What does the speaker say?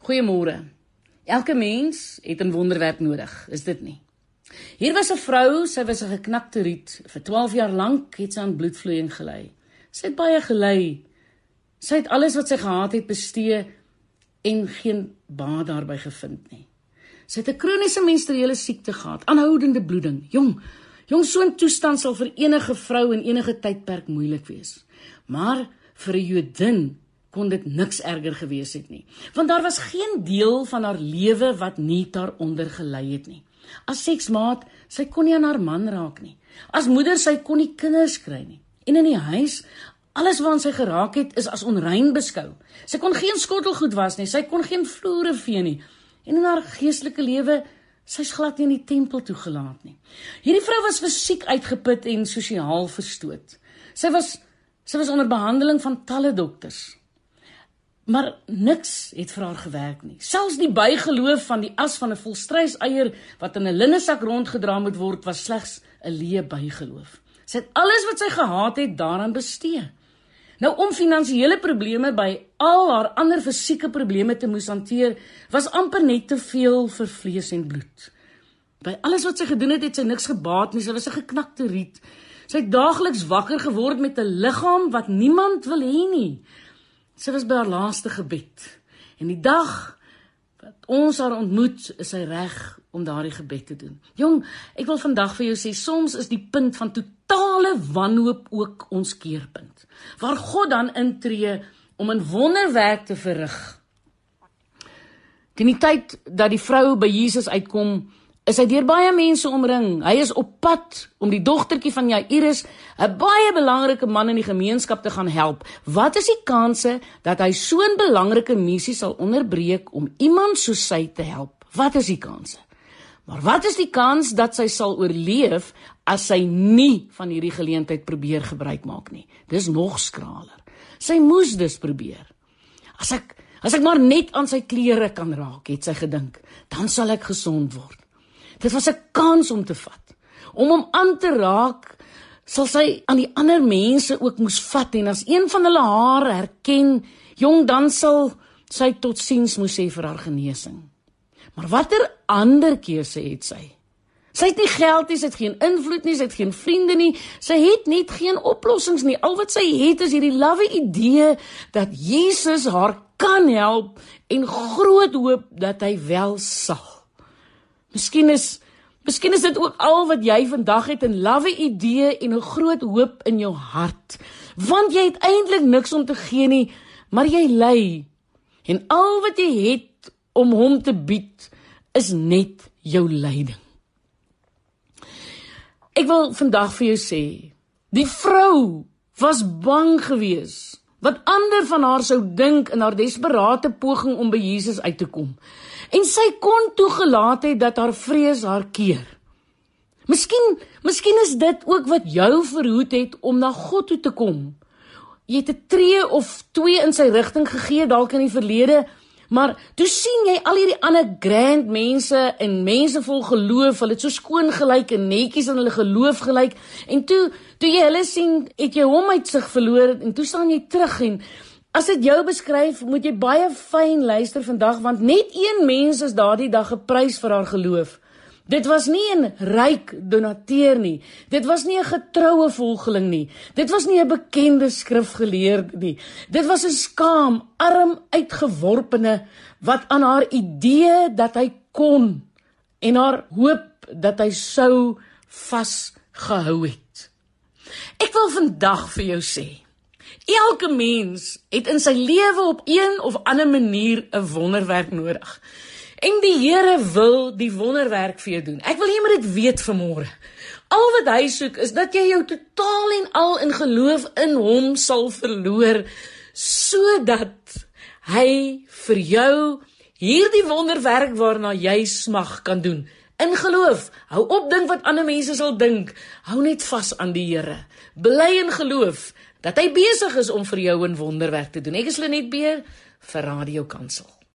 Goeiemôre. Elke mens het 'n wonderwerk nodig, is dit nie? Hier was 'n vrou, sy was 'n geknakte riet. Vir 12 jaar lank het sy aan bloedvloeiing gely. Sy het baie gely. Sy het alles wat sy gehad het bestee en geen baat daarby gevind nie. Sy het 'n kroniese menstruele siekte gehad, aanhoudende bloeding. Jong, jong so 'n toestand sal vir enige vrou in enige tydperk moeilik wees. Maar vir 'n Jodin kon dit niks erger gewees het nie, want daar was geen deel van haar lewe wat nie daaronder gelei het nie. As seksmaat, sy kon nie aan haar man raak nie. As moeder, sy kon nie kinders kry nie. En in die huis, alles waaraan sy geraak het, is as onrein beskou. Sy kon geen skottelgoed was nie, sy kon geen vloere vee nie. En in haar geestelike lewe, sy's glad nie in die tempel toegelaat nie. Hierdie vrou was fisiek uitgeput en sosiaal verstoot. Sy was sy was onder behandeling van talle dokters. Maar niks het vir haar gewerk nie. Selfs die bygeloof van die as van 'n volstryseier wat in 'n linnesak rondgedra moet word, was slegs 'n leë bygeloof. Sy het alles wat sy gehad het daaraan bestee. Nou om finansiële probleme by al haar ander fisieke probleme te moes hanteer, was amper net te veel vir vlees en bloed. By alles wat sy gedoen het, het sy niks gebaat nie. Sy was 'n geknakte riet. Sy het daagliks wakker geword met 'n liggaam wat niemand wil hê nie. Sy was by haar laaste gebed. En die dag wat ons haar ontmoet, is sy reg om daardie gebed te doen. Jong, ek wil vandag vir jou sê soms is die punt van totale wanhoop ook ons keerpunt. Waar God dan intree om 'n wonderwerk te verrig. Teen die tyd dat die vrou by Jesus uitkom, is hy deur baie mense omring. Hy is op pad om die dogtertjie van Jairus, 'n baie belangrike man in die gemeenskap te gaan help. Wat is die kanse dat hy so 'n belangrike missie sal onderbreek om iemand soos sy te help? Wat is die kanse? Maar wat is die kans dat sy sal oorleef as sy nie van hierdie geleentheid probeer gebruik maak nie? Dis nog skraler. Sy moes dus probeer. As ek as ek maar net aan sy klere kan raak, het sy gedink, dan sal ek gesond word. Dit was 'n kans om te vat. Om hom aan te raak, sal sy aan die ander mense ook moes vat en as een van hulle haar herken, jong, dan sal sy totsiens moes sê vir haar genesing. Maar watter ander keuse het sy? Sy het nie geld nie, sy het geen invloed nie, sy het geen vriende nie, sy het net geen oplossings nie. Al wat sy het is hierdie lawwe idee dat Jesus haar kan help en groot hoop dat hy wel sal. Miskien is Miskien is dit ook al wat jy vandag het 'n lawwe idee en 'n groot hoop in jou hart. Want jy het eintlik niks om te gee nie, maar jy ly. En al wat jy het om hom te bied is net jou lyding. Ek wil vandag vir jou sê, die vrou was bang geweest wat ander van haar sou dink in haar desperate poging om by Jesus uit te kom. En sy kon toegelaat het dat haar vrees haar keer. Miskien, miskien is dit ook wat jou verhoed het om na God toe te kom. Jy het 'n tree of twee in sy rigting gegee dalk in die verlede, maar toe sien jy al hierdie ander grand mense en mense vol geloof, hulle het so skoon gelyk en netjies in hulle geloof gelyk en toe toe jy hulle sien, het jy hom uit sig verloor en toe staan jy terug en As dit jou beskryf, moet jy baie fyn luister vandag want net een mens is daardie dag geprys vir haar geloof. Dit was nie 'n ryk donateur nie. Dit was nie 'n getroue volgeling nie. Dit was nie 'n bekende skrifgeleerde nie. Dit was 'n skaam, arm uitgeworpene wat aan haar idee dat hy kon en haar hoop dat hy sou vasgehou het. Ek wil vandag vir jou sê, Elke mens het in sy lewe op een of ander manier 'n wonderwerk nodig. En die Here wil die wonderwerk vir jou doen. Ek wil hê jy moet dit weet vanmôre. Al wat hy soek is dat jy jou totaal en al in geloof in hom sal verloor sodat hy vir jou hierdie wonderwerk waarna jy smag kan doen. In geloof. Hou op dink wat ander mense sal dink. Hou net vas aan die Here. Bly in geloof dat hy besig is om vir jou 'n wonderwerk te doen. Ek is Lenet Beer vir Radio Kansel.